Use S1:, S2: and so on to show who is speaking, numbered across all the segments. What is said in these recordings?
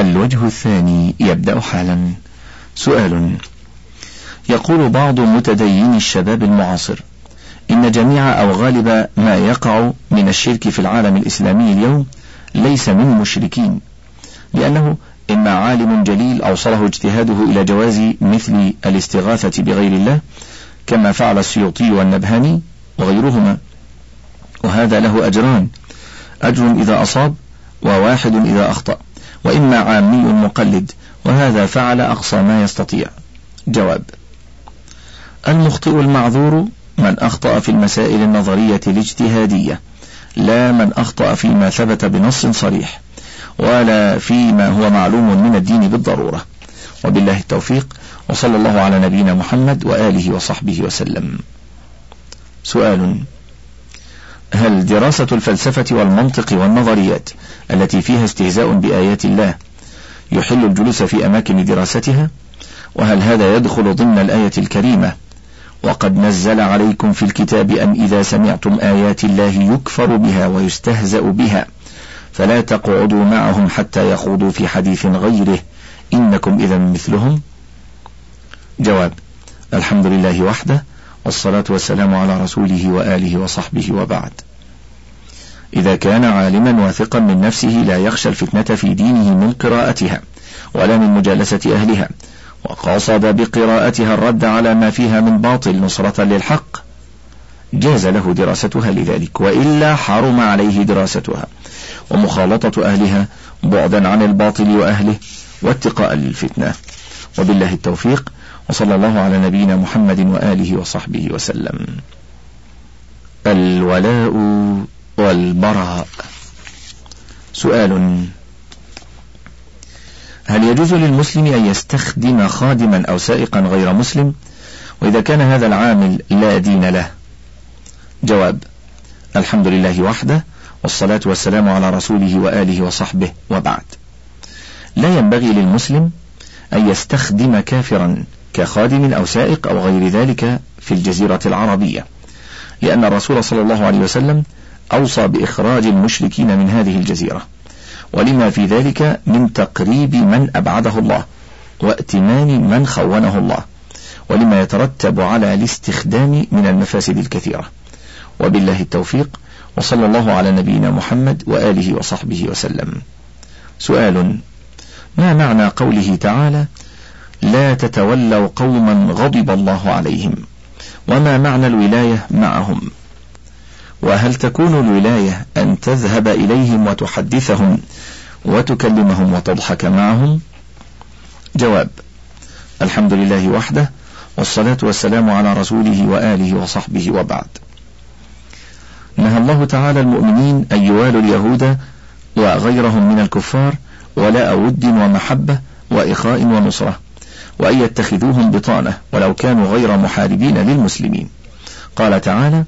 S1: الوجه الثاني يبدأ حالا سؤال يقول بعض متديني الشباب المعاصر إن جميع أو غالب ما يقع من الشرك في العالم الإسلامي اليوم ليس من مشركين لأنه إما عالم جليل أوصله اجتهاده إلى جواز مثل الاستغاثة بغير الله كما فعل السيوطي والنبهاني وغيرهما وهذا له أجران أجر إذا أصاب وواحد إذا أخطأ وإما عامي مقلد وهذا فعل أقصى ما يستطيع جواب المخطئ المعذور من أخطأ في المسائل النظرية الاجتهادية لا من أخطأ فيما ثبت بنص صريح ولا فيما هو معلوم من الدين بالضرورة وبالله التوفيق وصلى الله على نبينا محمد وآله وصحبه وسلم سؤال هل دراسة الفلسفة والمنطق والنظريات التي فيها استهزاء بآيات الله يحل الجلوس في أماكن دراستها؟ وهل هذا يدخل ضمن الآية الكريمة؟ وقد نزل عليكم في الكتاب أن إذا سمعتم آيات الله يكفر بها ويستهزأ بها فلا تقعدوا معهم حتى يخوضوا في حديث غيره إنكم إذا مثلهم؟ جواب الحمد لله وحده والصلاة والسلام على رسوله وآله وصحبه وبعد إذا كان عالما واثقا من نفسه لا يخشى الفتنة في دينه من قراءتها ولا من مجالسة أهلها وقاصد بقراءتها الرد على ما فيها من باطل نصرة للحق جاز له دراستها لذلك وإلا حرم عليه دراستها ومخالطة أهلها بعدا عن الباطل وأهله واتقاء للفتنة وبالله التوفيق وصلى الله على نبينا محمد وآله وصحبه وسلم الولاء والبراء سؤال هل يجوز للمسلم أن يستخدم خادما أو سائقا غير مسلم وإذا كان هذا العامل لا دين له جواب الحمد لله وحده والصلاة والسلام على رسوله وآله وصحبه وبعد لا ينبغي للمسلم أن يستخدم كافرا كخادم أو سائق أو غير ذلك في الجزيرة العربية لأن الرسول صلى الله عليه وسلم أوصى بإخراج المشركين من هذه الجزيرة ولما في ذلك من تقريب من أبعده الله وائتمان من خونه الله ولما يترتب على الاستخدام من المفاسد الكثيرة وبالله التوفيق وصلى الله على نبينا محمد وآله وصحبه وسلم سؤال ما معنى قوله تعالى لا تتولوا قوما غضب الله عليهم وما معنى الولاية معهم وهل تكون الولاية أن تذهب إليهم وتحدثهم وتكلمهم وتضحك معهم جواب الحمد لله وحده والصلاة والسلام على رسوله وآله وصحبه وبعد نهى الله تعالى المؤمنين أن يوالوا اليهود وغيرهم من الكفار ولاء ود ومحبة وإخاء ونصرة وأن يتخذوهم بطانة ولو كانوا غير محاربين للمسلمين قال تعالى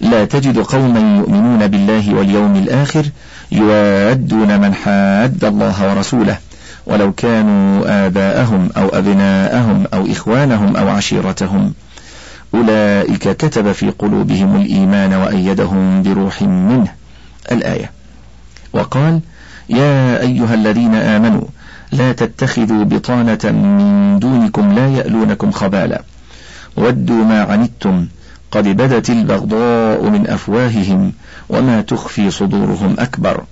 S1: لا تجد قوما يؤمنون بالله واليوم الآخر يوادون من حاد الله ورسوله ولو كانوا آباءهم أو أبناءهم أو إخوانهم أو عشيرتهم أولئك كتب في قلوبهم الإيمان وأيدهم بروح منه الآية وقال يا أيها الذين آمنوا لا تتخذوا بطانة من دونكم لا يألونكم خبالا ودوا ما عنتم قد بدت البغضاء من أفواههم وما تخفي صدورهم أكبر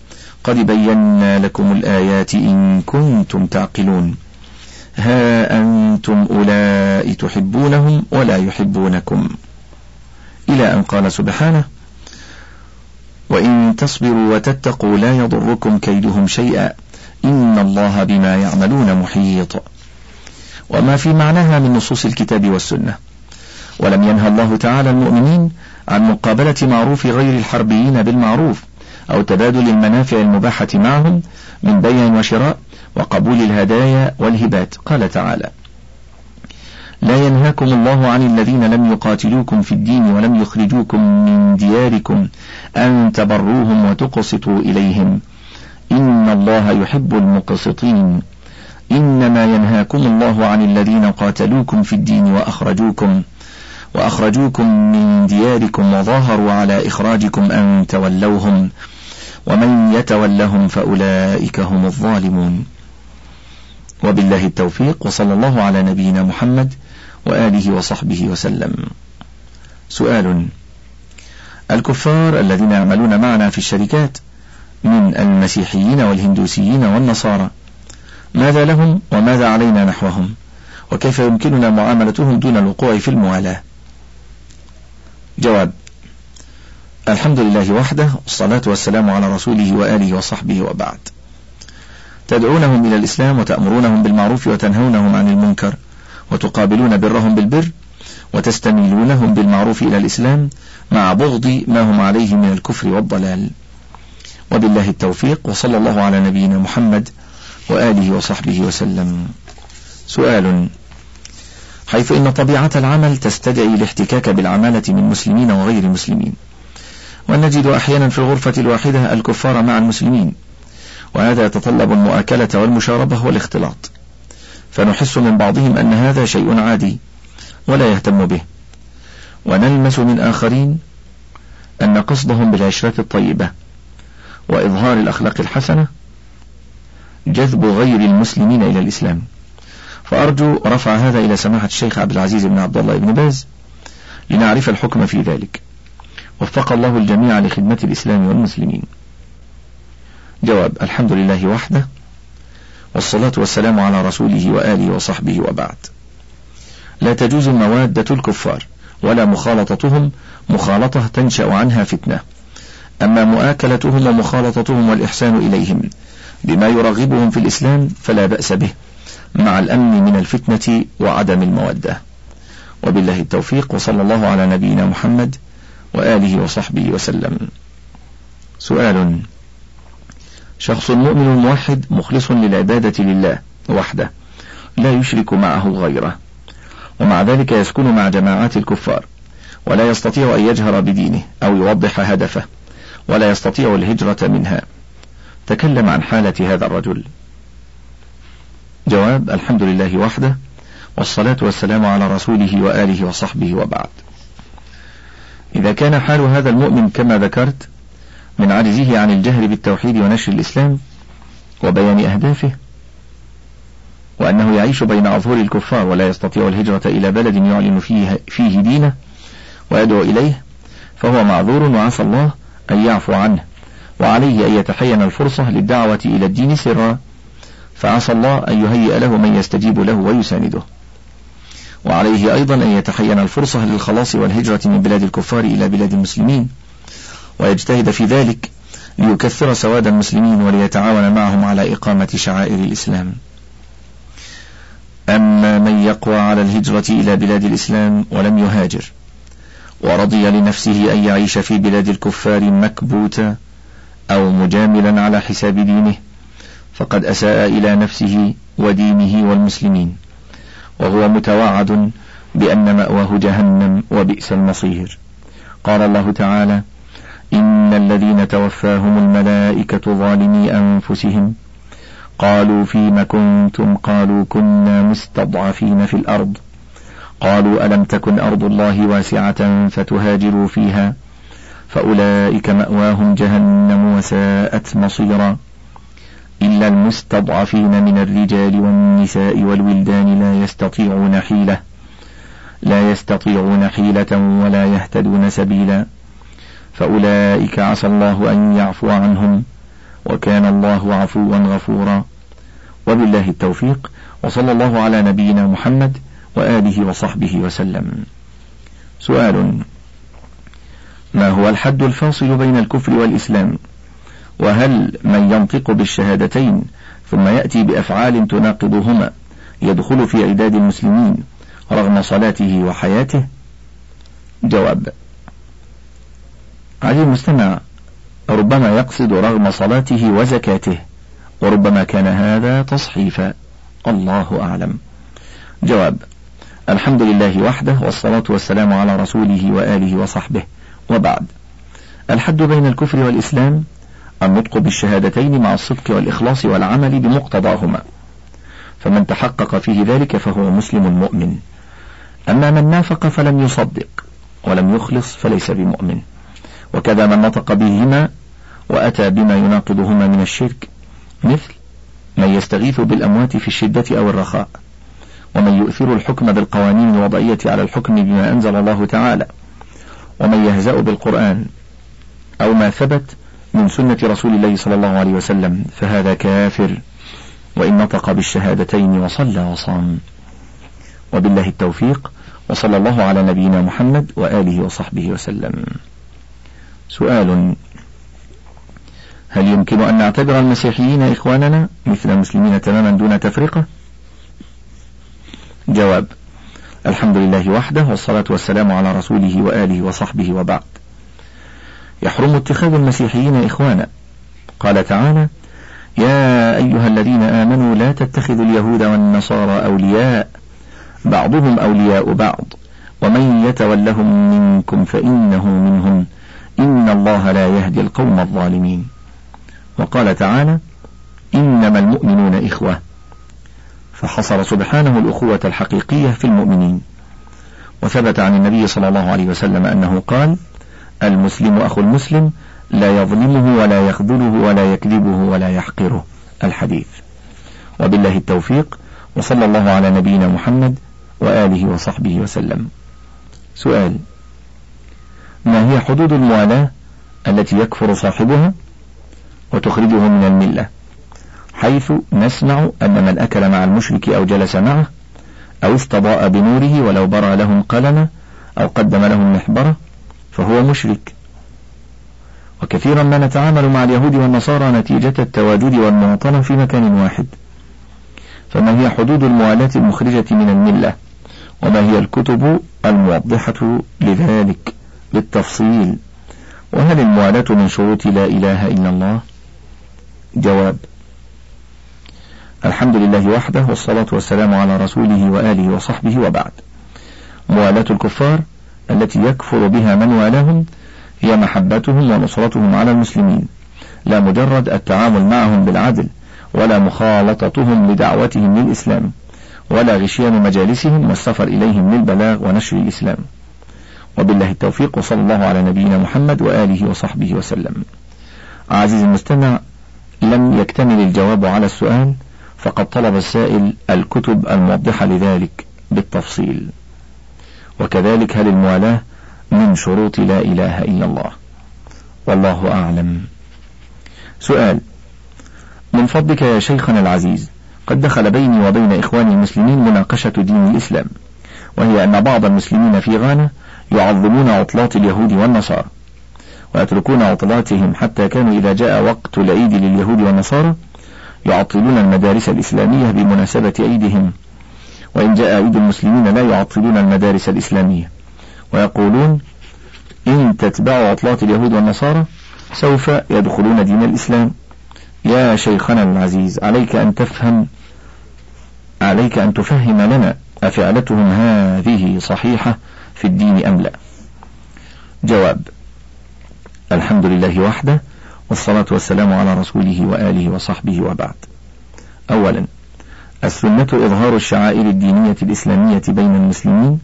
S1: قد بينا لكم الآيات إن كنتم تعقلون ها أنتم أولئك تحبونهم ولا يحبونكم إلى أن قال سبحانه وإن تصبروا وتتقوا لا يضركم كيدهم شيئا إن الله بما يعملون محيط وما في معناها من نصوص الكتاب والسنة ولم ينهى الله تعالى المؤمنين عن مقابلة معروف غير الحربيين بالمعروف أو تبادل المنافع المباحة معهم من بيع وشراء وقبول الهدايا والهبات قال تعالى لا ينهاكم الله عن الذين لم يقاتلوكم في الدين ولم يخرجوكم من دياركم أن تبروهم وتقسطوا إليهم إن الله يحب المقسطين إنما ينهاكم الله عن الذين قاتلوكم في الدين وأخرجوكم وأخرجوكم من دياركم وظاهروا على إخراجكم أن تولوهم ومن يتولهم فأولئك هم الظالمون وبالله التوفيق وصلى الله على نبينا محمد وآله وصحبه وسلم سؤال الكفار الذين يعملون معنا في الشركات من المسيحيين والهندوسيين والنصارى ماذا لهم وماذا علينا نحوهم وكيف يمكننا معاملتهم دون الوقوع في الموالاة جواب الحمد لله وحده والصلاة والسلام على رسوله وآله وصحبه وبعد تدعونهم إلى الإسلام وتأمرونهم بالمعروف وتنهونهم عن المنكر وتقابلون برهم بالبر وتستميلونهم بالمعروف إلى الإسلام مع بغض ما هم عليه من الكفر والضلال وبالله التوفيق وصلى الله على نبينا محمد وآله وصحبه وسلم سؤال حيث إن طبيعة العمل تستدعي الاحتكاك بالعمالة من مسلمين وغير مسلمين ونجد أحيانا في الغرفة الواحدة الكفار مع المسلمين وهذا يتطلب المؤاكلة والمشاربة والاختلاط فنحس من بعضهم أن هذا شيء عادي ولا يهتم به ونلمس من آخرين أن قصدهم بالعشرة الطيبة وإظهار الأخلاق الحسنة جذب غير المسلمين إلى الإسلام فأرجو رفع هذا إلى سماحة الشيخ عبد العزيز بن عبد الله بن باز لنعرف الحكم في ذلك وفق الله الجميع لخدمة الإسلام والمسلمين جواب الحمد لله وحده والصلاة والسلام على رسوله وآله وصحبه وبعد لا تجوز الموادة الكفار ولا مخالطتهم مخالطة تنشأ عنها فتنة أما مؤاكلتهم ومخالطتهم والإحسان إليهم بما يرغبهم في الإسلام فلا بأس به مع الأمن من الفتنة وعدم المودة وبالله التوفيق وصلى الله على نبينا محمد وآله وصحبه وسلم سؤال شخص مؤمن موحد مخلص للعبادة لله وحده لا يشرك معه غيره ومع ذلك يسكن مع جماعات الكفار ولا يستطيع أن يجهر بدينه أو يوضح هدفه ولا يستطيع الهجرة منها تكلم عن حالة هذا الرجل جواب الحمد لله وحده والصلاة والسلام على رسوله وآله وصحبه وبعد إذا كان حال هذا المؤمن كما ذكرت من عجزه عن الجهر بالتوحيد ونشر الإسلام وبيان أهدافه وأنه يعيش بين أظهر الكفار ولا يستطيع الهجرة إلى بلد يعلن فيه, فيه دينه ويدعو إليه فهو معذور وعسى الله أن يعفو عنه وعليه أن يتحين الفرصة للدعوة إلى الدين سرا فعسى الله أن يهيئ له من يستجيب له ويسانده وعليه أيضا أن يتحين الفرصة للخلاص والهجرة من بلاد الكفار إلى بلاد المسلمين ويجتهد في ذلك ليكثر سواد المسلمين وليتعاون معهم على إقامة شعائر الإسلام أما من يقوى على الهجرة إلى بلاد الإسلام ولم يهاجر ورضي لنفسه أن يعيش في بلاد الكفار مكبوتا أو مجاملا على حساب دينه فقد أساء إلى نفسه ودينه والمسلمين وهو متوعد بأن مأواه جهنم وبئس المصير قال الله تعالى إن الذين توفاهم الملائكة ظالمي أنفسهم قالوا فيم كنتم قالوا كنا مستضعفين في الأرض قالوا ألم تكن أرض الله واسعة فتهاجروا فيها فأولئك مأواهم جهنم وساءت مصيرا إلا المستضعفين من الرجال والنساء والولدان لا يستطيعون حيلة لا يستطيعون حيلة ولا يهتدون سبيلا فأولئك عسى الله أن يعفو عنهم وكان الله عفوا غفورا وبالله التوفيق وصلى الله على نبينا محمد وآله وصحبه وسلم سؤال ما هو الحد الفاصل بين الكفر والإسلام وهل من ينطق بالشهادتين ثم يأتي بأفعال تناقضهما يدخل في عداد المسلمين رغم صلاته وحياته جواب علي المستمع ربما يقصد رغم صلاته وزكاته وربما كان هذا تصحيفا الله أعلم جواب الحمد لله وحده والصلاة والسلام على رسوله وآله وصحبه وبعد الحد بين الكفر والإسلام النطق بالشهادتين مع الصدق والإخلاص والعمل بمقتضاهما فمن تحقق فيه ذلك فهو مسلم مؤمن أما من نافق فلم يصدق ولم يخلص فليس بمؤمن وكذا من نطق بهما وأتى بما يناقضهما من الشرك مثل من يستغيث بالأموات في الشدة أو الرخاء ومن يؤثر الحكم بالقوانين الوضعية على الحكم بما أنزل الله تعالى ومن يهزأ بالقرآن أو ما ثبت من سنة رسول الله صلى الله عليه وسلم فهذا كافر وإن نطق بالشهادتين وصلى وصام وبالله التوفيق وصلى الله على نبينا محمد وآله وصحبه وسلم سؤال هل يمكن أن نعتبر المسيحيين إخواننا مثل المسلمين تماما دون تفرقة جواب الحمد لله وحده والصلاة والسلام على رسوله وآله وصحبه وبعد يحرم اتخاذ المسيحيين إخوانا قال تعالى يا أيها الذين آمنوا لا تتخذوا اليهود والنصارى أولياء بعضهم أولياء بعض ومن يتولهم منكم فإنه منهم إن الله لا يهدي القوم الظالمين وقال تعالى إنما المؤمنون إخوة فحصر سبحانه الأخوة الحقيقية في المؤمنين وثبت عن النبي صلى الله عليه وسلم أنه قال المسلم أخو المسلم لا يظلمه ولا يخذله ولا يكذبه ولا يحقره الحديث وبالله التوفيق وصلى الله على نبينا محمد وآله وصحبه وسلم سؤال ما هي حدود الموالاة التي يكفر صاحبها وتخرجه من المله حيث نسمع أن من أكل مع المشرك أو جلس معه أو استضاء بنوره ولو برى لهم قلمه أو قدم لهم محبرة فهو مشرك وكثيرا ما نتعامل مع اليهود والنصارى نتيجة التواجد والمواطنة في مكان واحد فما هي حدود الموالاة المخرجة من الملة وما هي الكتب الموضحة لذلك بالتفصيل وهل الموالاة من شروط لا إله إلا الله جواب الحمد لله وحده والصلاة والسلام على رسوله وآله وصحبه وبعد موالاة الكفار التي يكفر بها من والاهم هي محبتهم ونصرتهم على المسلمين لا مجرد التعامل معهم بالعدل ولا مخالطتهم لدعوتهم للإسلام ولا غشيان مجالسهم والسفر إليهم للبلاغ ونشر الإسلام وبالله التوفيق وصلى الله على نبينا محمد وآله وصحبه وسلم عزيزي المستمع لم يكتمل الجواب على السؤال فقد طلب السائل الكتب الموضحة لذلك بالتفصيل وكذلك هل الموالاة من شروط لا إله إلا الله والله أعلم سؤال من فضلك يا شيخنا العزيز قد دخل بيني وبين إخواني المسلمين مناقشة دين الإسلام وهي أن بعض المسلمين في غانا يعظمون عطلات اليهود والنصارى ويتركون عطلاتهم حتى كانوا إذا جاء وقت العيد لليهود والنصارى يعطلون المدارس الإسلامية بمناسبة عيدهم وإن جاء عيد المسلمين لا يعطلون المدارس الإسلامية ويقولون إن تتبعوا عطلات اليهود والنصارى سوف يدخلون دين الإسلام يا شيخنا العزيز عليك أن تفهم عليك أن تفهم لنا أفعلتهم هذه صحيحة في الدين أم لا جواب الحمد لله وحده والصلاة والسلام على رسوله وآله وصحبه وبعد. أولا السنة إظهار الشعائر الدينية الإسلامية بين المسلمين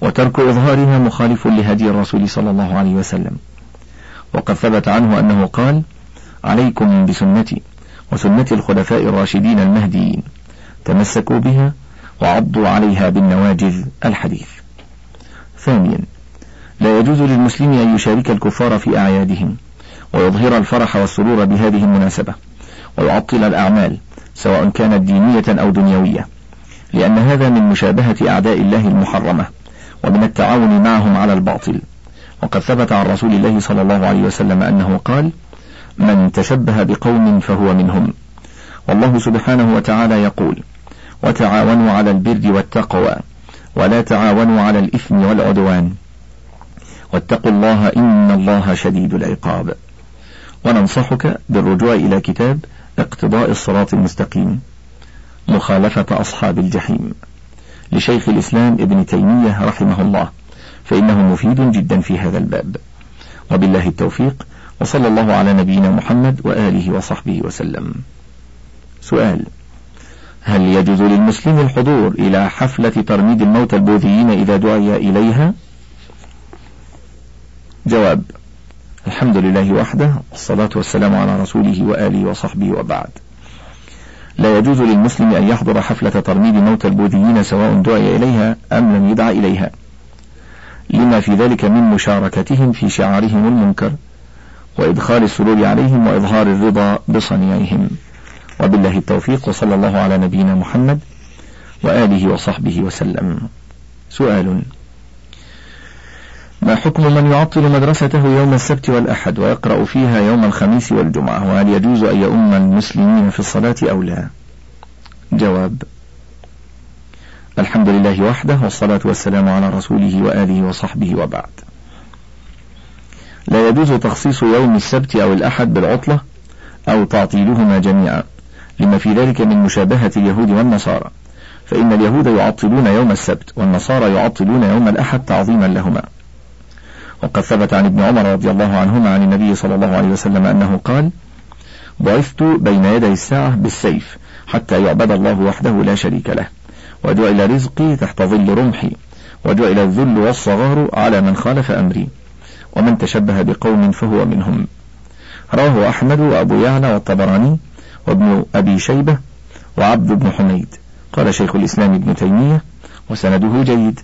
S1: وترك إظهارها مخالف لهدي الرسول صلى الله عليه وسلم وقد ثبت عنه أنه قال عليكم بسنتي وسنة الخلفاء الراشدين المهديين تمسكوا بها وعضوا عليها بالنواجذ الحديث ثانيا لا يجوز للمسلم أن يشارك الكفار في أعيادهم ويظهر الفرح والسرور بهذه المناسبة ويعطل الأعمال سواء كانت دينية أو دنيوية لأن هذا من مشابهة أعداء الله المحرمة ومن التعاون معهم على الباطل وقد ثبت عن رسول الله صلى الله عليه وسلم أنه قال من تشبه بقوم فهو منهم والله سبحانه وتعالى يقول وتعاونوا على البر والتقوى ولا تعاونوا على الإثم والعدوان واتقوا الله إن الله شديد العقاب وننصحك بالرجوع إلى كتاب اقتضاء الصراط المستقيم مخالفة أصحاب الجحيم لشيخ الإسلام ابن تيمية رحمه الله فإنه مفيد جدا في هذا الباب وبالله التوفيق وصلى الله على نبينا محمد وآله وصحبه وسلم سؤال هل يجوز للمسلم الحضور إلى حفلة ترميد الموتى البوذيين إذا دعي إليها؟ جواب الحمد لله وحده والصلاة والسلام على رسوله وآله وصحبه وبعد لا يجوز للمسلم أن يحضر حفلة ترميد موتى البوذيين سواء دعي إليها أم لم يدع إليها لما في ذلك من مشاركتهم في شعارهم المنكر وإدخال السرور عليهم وإظهار الرضا بصنيعهم وبالله التوفيق وصلى الله على نبينا محمد وآله وصحبه وسلم سؤال ما حكم من يعطل مدرسته يوم السبت والأحد ويقرأ فيها يوم الخميس والجمعة وهل يجوز أن يؤم المسلمين في الصلاة أو لا جواب الحمد لله وحده والصلاة والسلام على رسوله وآله وصحبه وبعد لا يجوز تخصيص يوم السبت أو الأحد بالعطلة أو تعطيلهما جميعا لما في ذلك من مشابهة اليهود والنصارى فإن اليهود يعطلون يوم السبت والنصارى يعطلون يوم الأحد تعظيما لهما وقد ثبت عن ابن عمر رضي الله عنهما عن النبي صلى الله عليه وسلم أنه قال بعثت بين يدي الساعة بالسيف حتى يعبد الله وحده لا شريك له وجعل رزقي تحت ظل رمحي وجعل الذل والصغار على من خالف أمري ومن تشبه بقوم فهو منهم رواه أحمد وأبو يعلى والطبراني وابن أبي شيبة وعبد بن حميد قال شيخ الإسلام ابن تيمية وسنده جيد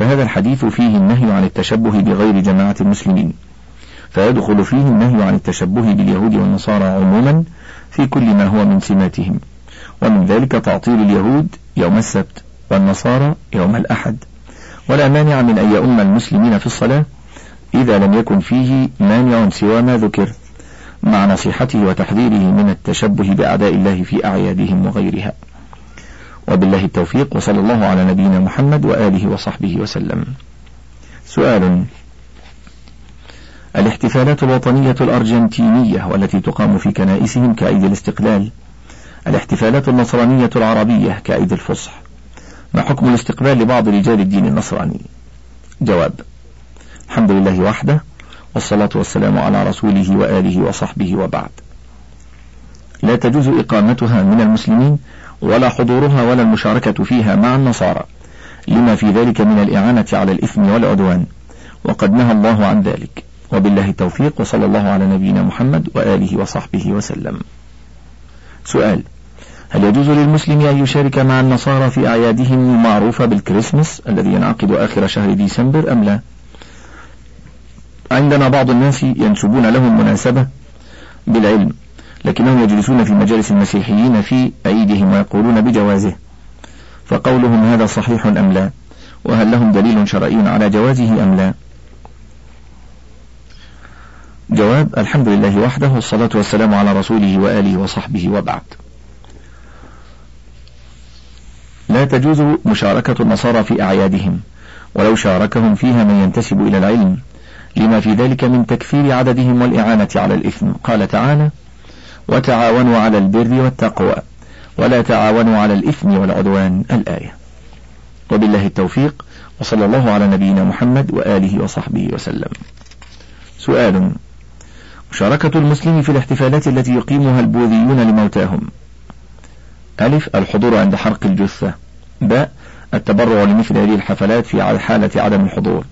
S1: فهذا الحديث فيه النهي عن التشبه بغير جماعة المسلمين فيدخل فيه النهي عن التشبه باليهود والنصارى عموما في كل ما هو من سماتهم ومن ذلك تعطيل اليهود يوم السبت والنصارى يوم الأحد ولا مانع من أن يؤم المسلمين في الصلاة إذا لم يكن فيه مانع سوى ما ذكر مع نصيحته وتحذيره من التشبه بأعداء الله في أعيادهم وغيرها وبالله التوفيق وصلى الله على نبينا محمد وآله وصحبه وسلم سؤال الاحتفالات الوطنية الأرجنتينية والتي تقام في كنائسهم كعيد الاستقلال الاحتفالات النصرانية العربية كعيد الفصح ما حكم الاستقبال لبعض رجال الدين النصراني جواب الحمد لله وحده والصلاة والسلام على رسوله وآله وصحبه وبعد لا تجوز إقامتها من المسلمين ولا حضورها ولا المشاركة فيها مع النصارى لما في ذلك من الإعانة على الإثم والعدوان وقد نهى الله عن ذلك وبالله التوفيق وصلى الله على نبينا محمد وآله وصحبه وسلم سؤال هل يجوز للمسلم أن يشارك مع النصارى في أعيادهم المعروفة بالكريسماس الذي ينعقد آخر شهر ديسمبر أم لا عندنا بعض الناس ينسبون لهم مناسبة بالعلم لكنهم يجلسون في مجالس المسيحيين في أيديهم ويقولون بجوازه فقولهم هذا صحيح أم لا وهل لهم دليل شرعي على جوازه أم لا جواب الحمد لله وحده والصلاة والسلام على رسوله وآله وصحبه وبعد لا تجوز مشاركة النصارى في أعيادهم ولو شاركهم فيها من ينتسب إلى العلم لما في ذلك من تكفير عددهم والإعانة على الإثم قال تعالى وتعاونوا على البر والتقوى ولا تعاونوا على الإثم والعدوان الآية وبالله التوفيق وصلى الله على نبينا محمد وآله وصحبه وسلم سؤال مشاركة المسلم في الاحتفالات التي يقيمها البوذيون لموتاهم ألف الحضور عند حرق الجثة باء التبرع لمثل هذه الحفلات في حالة عدم الحضور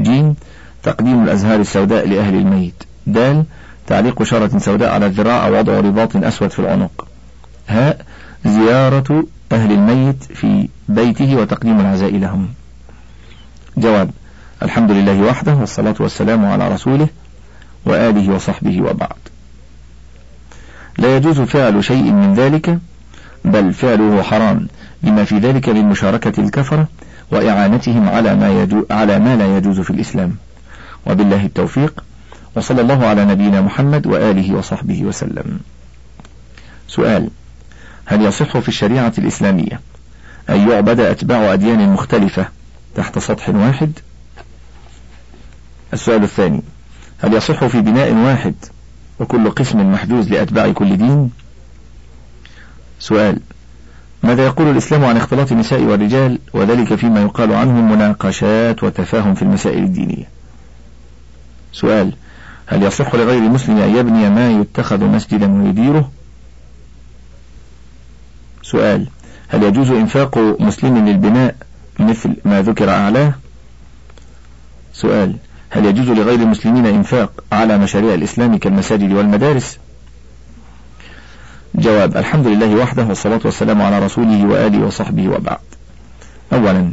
S1: جيم تقديم الأزهار السوداء لأهل الميت دال تعليق شارة سوداء على الذراع أو وضع رباط أسود في العنق هاء زيارة أهل الميت في بيته وتقديم العزاء لهم جواب الحمد لله وحده والصلاة والسلام على رسوله وآله وصحبه وبعد لا يجوز فعل شيء من ذلك بل فعله حرام لما في ذلك من مشاركة الكفرة وإعانتهم على ما, يجو على ما لا يجوز في الإسلام وبالله التوفيق وصلى الله على نبينا محمد وآله وصحبه وسلم سؤال هل يصح في الشريعة الإسلامية أن يعبد أتباع أديان مختلفة تحت سطح واحد السؤال الثاني هل يصح في بناء واحد وكل قسم محجوز لأتباع كل دين سؤال ماذا يقول الإسلام عن اختلاط النساء والرجال وذلك فيما يقال عنهم مناقشات وتفاهم في المسائل الدينية سؤال هل يصح لغير المسلم أن يبني ما يتخذ مسجدا ويديره سؤال هل يجوز إنفاق مسلم للبناء مثل ما ذكر أعلاه سؤال هل يجوز لغير المسلمين إنفاق على مشاريع الإسلام كالمساجد والمدارس جواب الحمد لله وحده والصلاة والسلام على رسوله وآله وصحبه وبعد أولا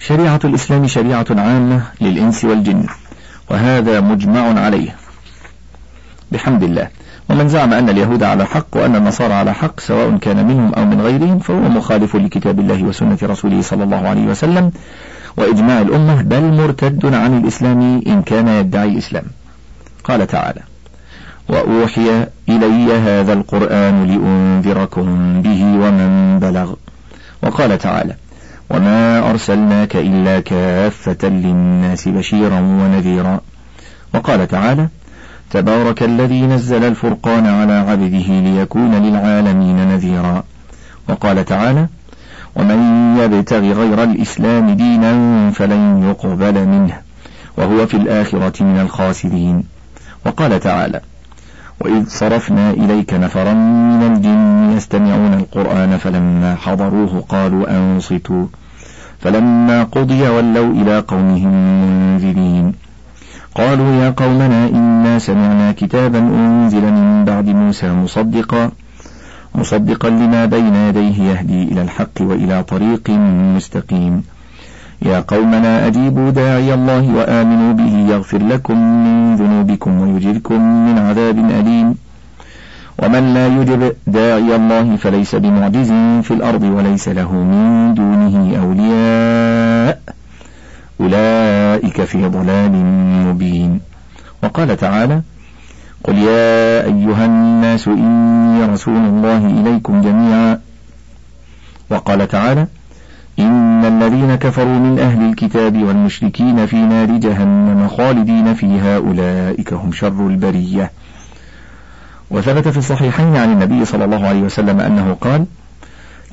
S1: شريعة الإسلام شريعة عامة للإنس والجن وهذا مجمع عليه بحمد الله ومن زعم أن اليهود على حق وأن النصارى على حق سواء كان منهم أو من غيرهم فهو مخالف لكتاب الله وسنة رسوله صلى الله عليه وسلم وإجماع الأمة بل مرتد عن الإسلام إن كان يدعي الإسلام قال تعالى وأوحي إلي هذا القرآن لأنذركم به ومن بلغ وقال تعالى وما أرسلناك إلا كافة للناس بشيرا ونذيرا وقال تعالى تبارك الذي نزل الفرقان على عبده ليكون للعالمين نذيرا وقال تعالى ومن يبتغ غير الإسلام دينا فلن يقبل منه وهو في الآخرة من الخاسرين وقال تعالى وإذ صرفنا إليك نفرا من الجن يستمعون القرآن فلما حضروه قالوا أنصتوا فلما قضي ولوا إلى قومهم منذرين قالوا يا قومنا إنا سمعنا كتابا أنزل من بعد موسى مصدقا مصدقا لما بين يديه يهدي إلى الحق وإلى طريق مستقيم يا قومنا أجيبوا داعي الله وآمنوا به يغفر لكم من ذنوبكم ويجركم من عذاب أليم ومن لا يجب داعي الله فليس بمعجز في الأرض وليس له من دونه أولياء أولئك في ضلال مبين وقال تعالى قل يا أيها الناس إني رسول الله إليكم جميعا وقال تعالى إن الذين كفروا من أهل الكتاب والمشركين في نار جهنم خالدين فيها أولئك هم شر البرية وثبت في الصحيحين عن النبي صلى الله عليه وسلم أنه قال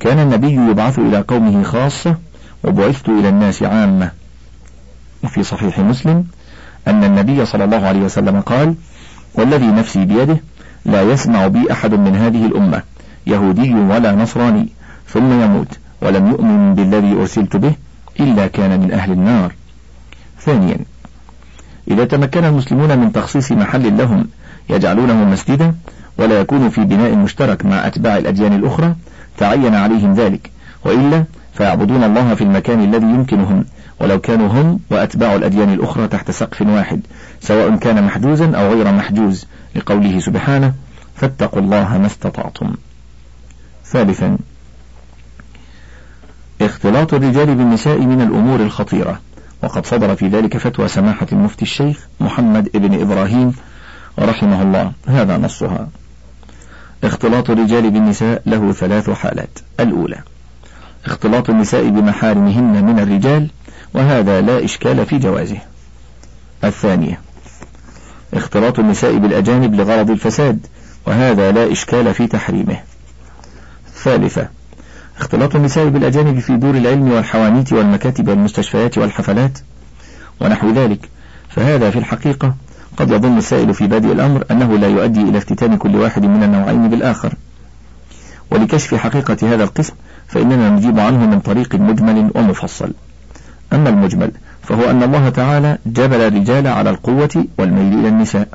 S1: كان النبي يبعث إلى قومه خاصة وبعثت إلى الناس عامة وفي صحيح مسلم أن النبي صلى الله عليه وسلم قال والذي نفسي بيده لا يسمع بي أحد من هذه الأمة يهودي ولا نصراني ثم يموت ولم يؤمن بالذي أرسلت به إلا كان من أهل النار ثانيا إذا تمكن المسلمون من تخصيص محل لهم يجعلونه مسجدا ولا يكون في بناء مشترك مع أتباع الأديان الأخرى تعين عليهم ذلك وإلا فيعبدون الله في المكان الذي يمكنهم ولو كانوا هم وأتباع الأديان الأخرى تحت سقف واحد سواء كان محجوزا أو غير محجوز لقوله سبحانه فاتقوا الله ما استطعتم ثالثا اختلاط الرجال بالنساء من الأمور الخطيرة وقد صدر في ذلك فتوى سماحة المفتي الشيخ محمد ابن إبراهيم رحمه الله هذا نصها اختلاط الرجال بالنساء له ثلاث حالات الأولى اختلاط النساء بمحارمهن من الرجال وهذا لا إشكال في جوازه الثانية اختلاط النساء بالأجانب لغرض الفساد وهذا لا إشكال في تحريمه الثالثة اختلاط النساء بالأجانب في دور العلم والحوانيت والمكاتب والمستشفيات والحفلات ونحو ذلك فهذا في الحقيقة قد يظن السائل في بادئ الأمر أنه لا يؤدي إلى افتتان كل واحد من النوعين بالآخر ولكشف حقيقة هذا القسم فإننا نجيب عنه من طريق مجمل ومفصل أما المجمل فهو أن الله تعالى جبل الرجال على القوة والميل إلى النساء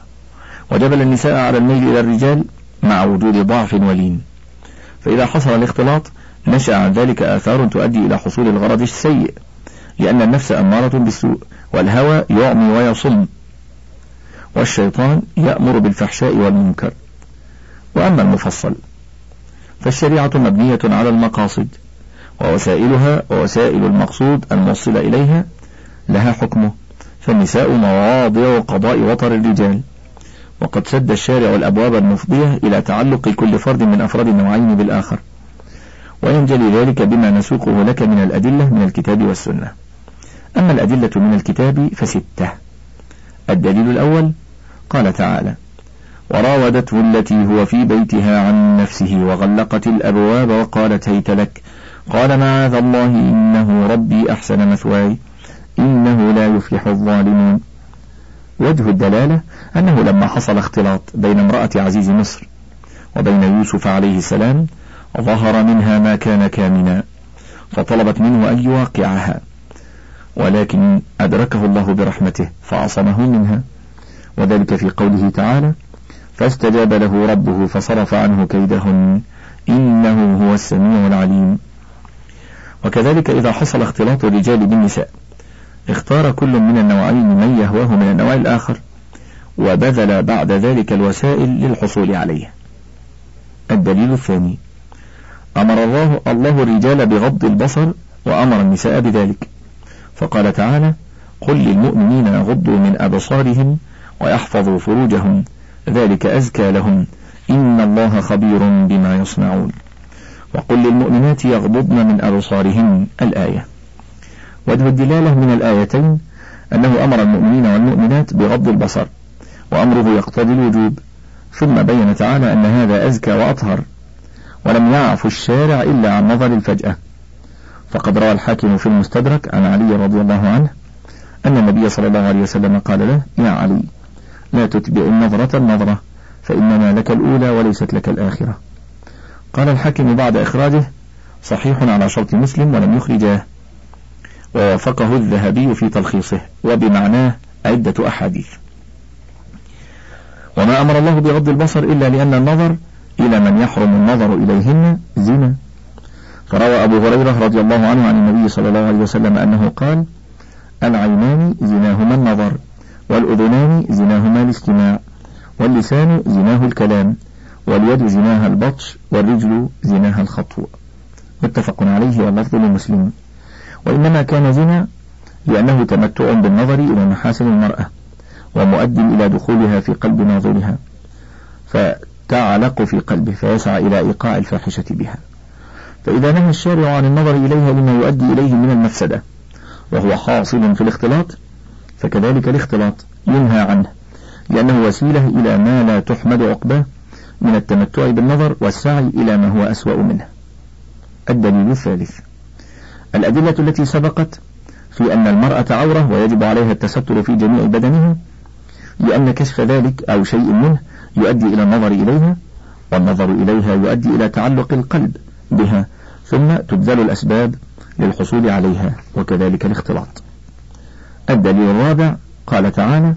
S1: وجبل النساء على الميل إلى الرجال مع وجود ضعف ولين فإذا حصل الاختلاط نشأ عن ذلك آثار تؤدي إلى حصول الغرض السيء لأن النفس أمارة بالسوء والهوى يعمي ويصم والشيطان يأمر بالفحشاء والمنكر وأما المفصل فالشريعة مبنية على المقاصد ووسائلها ووسائل المقصود الموصل إليها لها حكمه فالنساء مواضع قضاء وطر الرجال وقد سد الشارع الأبواب المفضية إلى تعلق كل فرد من أفراد النوعين بالآخر وينجلي ذلك بما نسوقه لك من الأدلة من الكتاب والسنة أما الأدلة من الكتاب فستة الدليل الأول قال تعالى وراودته التي هو في بيتها عن نفسه وغلقت الأبواب وقالت هيت لك قال معاذ الله إنه ربي أحسن مثواي إنه لا يفلح الظالمون وجه الدلالة أنه لما حصل اختلاط بين امرأة عزيز مصر وبين يوسف عليه السلام ظهر منها ما كان كامنا فطلبت منه أن يواقعها ولكن أدركه الله برحمته فعصمه منها وذلك في قوله تعالى فاستجاب له ربه فصرف عنه كيدهن إنه هو السميع العليم وكذلك إذا حصل اختلاط الرجال بالنساء اختار كل من النوعين من يهواه من النوع الآخر وبذل بعد ذلك الوسائل للحصول عليه الدليل الثاني أمر الله الله الرجال بغض البصر وأمر النساء بذلك فقال تعالى قل للمؤمنين يغضوا من أبصارهم ويحفظوا فروجهم ذلك أزكى لهم إن الله خبير بما يصنعون وقل للمؤمنات يغضضن من أبصارهن الآية وجه الدلالة من الآيتين أنه أمر المؤمنين والمؤمنات بغض البصر وأمره يقتضي الوجوب ثم بين تعالى أن هذا أزكى وأطهر ولم يعف الشارع إلا عن نظر الفجأة فقد روى الحاكم في المستدرك عن علي رضي الله عنه أن النبي صلى الله عليه وسلم قال له يا علي لا تتبع النظرة النظرة فإنما لك الأولى وليست لك الآخرة قال الحاكم بعد إخراجه صحيح على شرط مسلم ولم يخرجاه ووافقه الذهبي في تلخيصه وبمعناه عدة أحاديث وما أمر الله بغض البصر إلا لأن النظر إلى من يحرم النظر إليهن زنا فروى أبو هريرة رضي الله عنه عن النبي صلى الله عليه وسلم أنه قال العينان زناهما النظر والأذنان زناهما الاستماع واللسان زناه الكلام واليد زناها البطش والرجل زناها الخطو متفق عليه واللفظ لمسلم وإنما كان زنا لأنه تمتع بالنظر إلى محاسن المرأة ومؤد إلى دخولها في قلب ناظرها تعلق في قلبه فيسعى إلى إيقاع الفاحشة بها فإذا نهى الشارع عن النظر إليها لما يؤدي إليه من المفسدة وهو حاصل في الاختلاط فكذلك الاختلاط ينهى عنه لأنه وسيلة إلى ما لا تحمد عقباه من التمتع بالنظر والسعي إلى ما هو أسوأ منه الدليل الثالث الأدلة التي سبقت في أن المرأة عورة ويجب عليها التستر في جميع بدنها لأن كشف ذلك أو شيء منه يؤدي إلى النظر إليها والنظر إليها يؤدي إلى تعلق القلب بها ثم تبذل الأسباب للحصول عليها وكذلك الاختلاط الدليل الرابع قال تعالى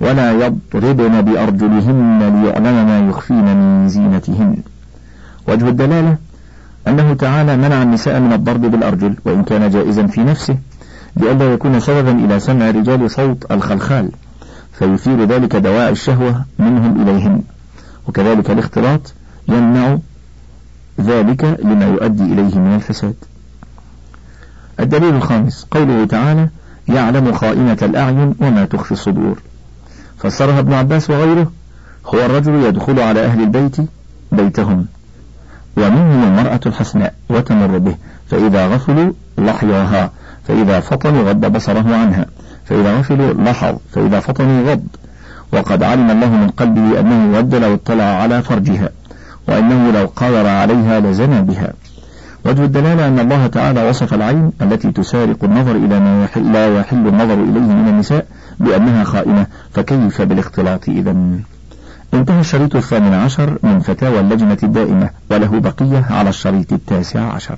S1: ولا يضربن بأرجلهن ليعلم ما يخفين من زينتهن وجه الدلالة أنه تعالى منع النساء من الضرب بالأرجل وإن كان جائزا في نفسه لئلا يكون سببا إلى سمع رجال صوت الخلخال فيثير ذلك دواء الشهوة منهم إليهم وكذلك الاختلاط يمنع ذلك لما يؤدي إليه من الفساد الدليل الخامس قوله تعالى يعلم خائنة الأعين وما تخفي الصدور فسرها ابن عباس وغيره هو الرجل يدخل على أهل البيت بيتهم ومنهم المرأة الحسناء وتمر به فإذا غفلوا لحياها فإذا فطنوا غض بصره عنها فإذا غفل لحظ فإذا فطنوا غض وقد علم الله من قلبه أنه ود لو اطلع على فرجها وأنه لو قادر عليها لزنى بها وجه الدلالة أن الله تعالى وصف العين التي تسارق النظر إلى ما لا يحل النظر إليه من النساء بأنها خائنة فكيف بالاختلاط إذا انتهى الشريط الثامن عشر من فتاوى اللجنة الدائمة وله بقية على الشريط التاسع عشر